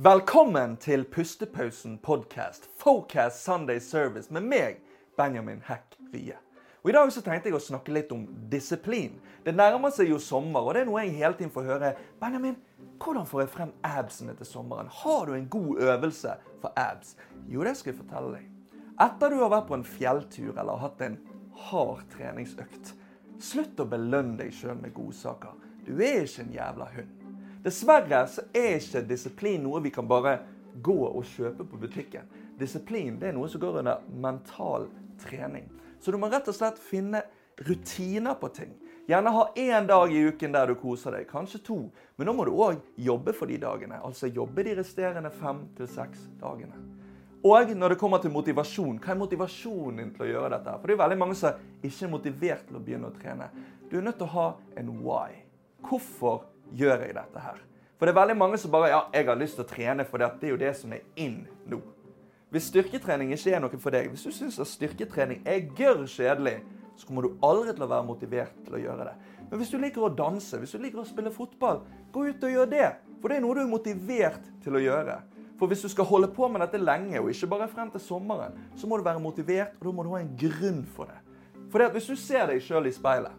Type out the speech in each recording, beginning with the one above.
Velkommen til Pustepausen podcast, Focast Sunday Service, med meg, Benjamin Heck Rie. Og I dag så tenkte jeg å snakke litt om disiplin. Det nærmer seg jo sommer, og det er noe jeg hele tiden får høre. Benjamin, hvordan får jeg frem absene til sommeren? Har du en god øvelse for abs? Jo, det skal jeg fortelle deg. Etter du har vært på en fjelltur eller hatt en hard treningsøkt, slutt å belønne deg sjøl med godsaker. Du er ikke en jævla hund. Dessverre så er ikke disiplin noe vi kan bare gå og kjøpe på butikken. Disiplin det er noe som går under mental trening. Så du må rett og slett finne rutiner på ting. Gjerne ha én dag i uken der du koser deg, kanskje to. Men nå må du òg jobbe for de dagene. Altså jobbe de resterende fem til seks dagene. Og når det kommer til motivasjon, hva er motivasjonen din til å gjøre dette? For det er veldig mange som ikke er motivert til å begynne å trene. Du er nødt til å ha en why. Hvorfor gjør jeg dette her? For det er veldig mange som bare ja, jeg har lyst til å trene, for det er jo det som er in nå. Hvis styrketrening ikke er noe for deg, hvis du syns at styrketrening er gørr kjedelig, så kommer du aldri til å være motivert til å gjøre det. Men hvis du liker å danse, hvis du liker å spille fotball, gå ut og gjør det. For det er noe du er motivert til å gjøre. For hvis du skal holde på med dette lenge, og ikke bare frem til sommeren, så må du være motivert, og da må du ha en grunn for det. For hvis du ser deg sjøl i speilet,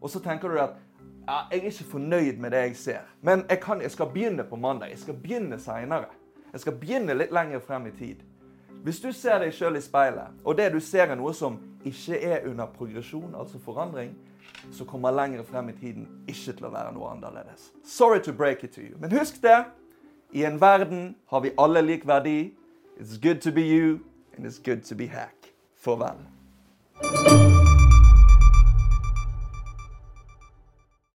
og så tenker du at ja, jeg er ikke fornøyd med det jeg ser, men jeg, kan, jeg skal begynne på mandag. Jeg skal begynne seinere. Jeg skal begynne litt lenger frem i tid. Hvis du ser deg sjøl i speilet, og det du ser er noe som ikke er under progresjon, altså forandring, så kommer lenger frem i tiden ikke til å være noe annerledes. Sorry to break it to you. Men husk det. I en verden har vi alle lik verdi. It's good to be you, and it's good to be hack. Farvel.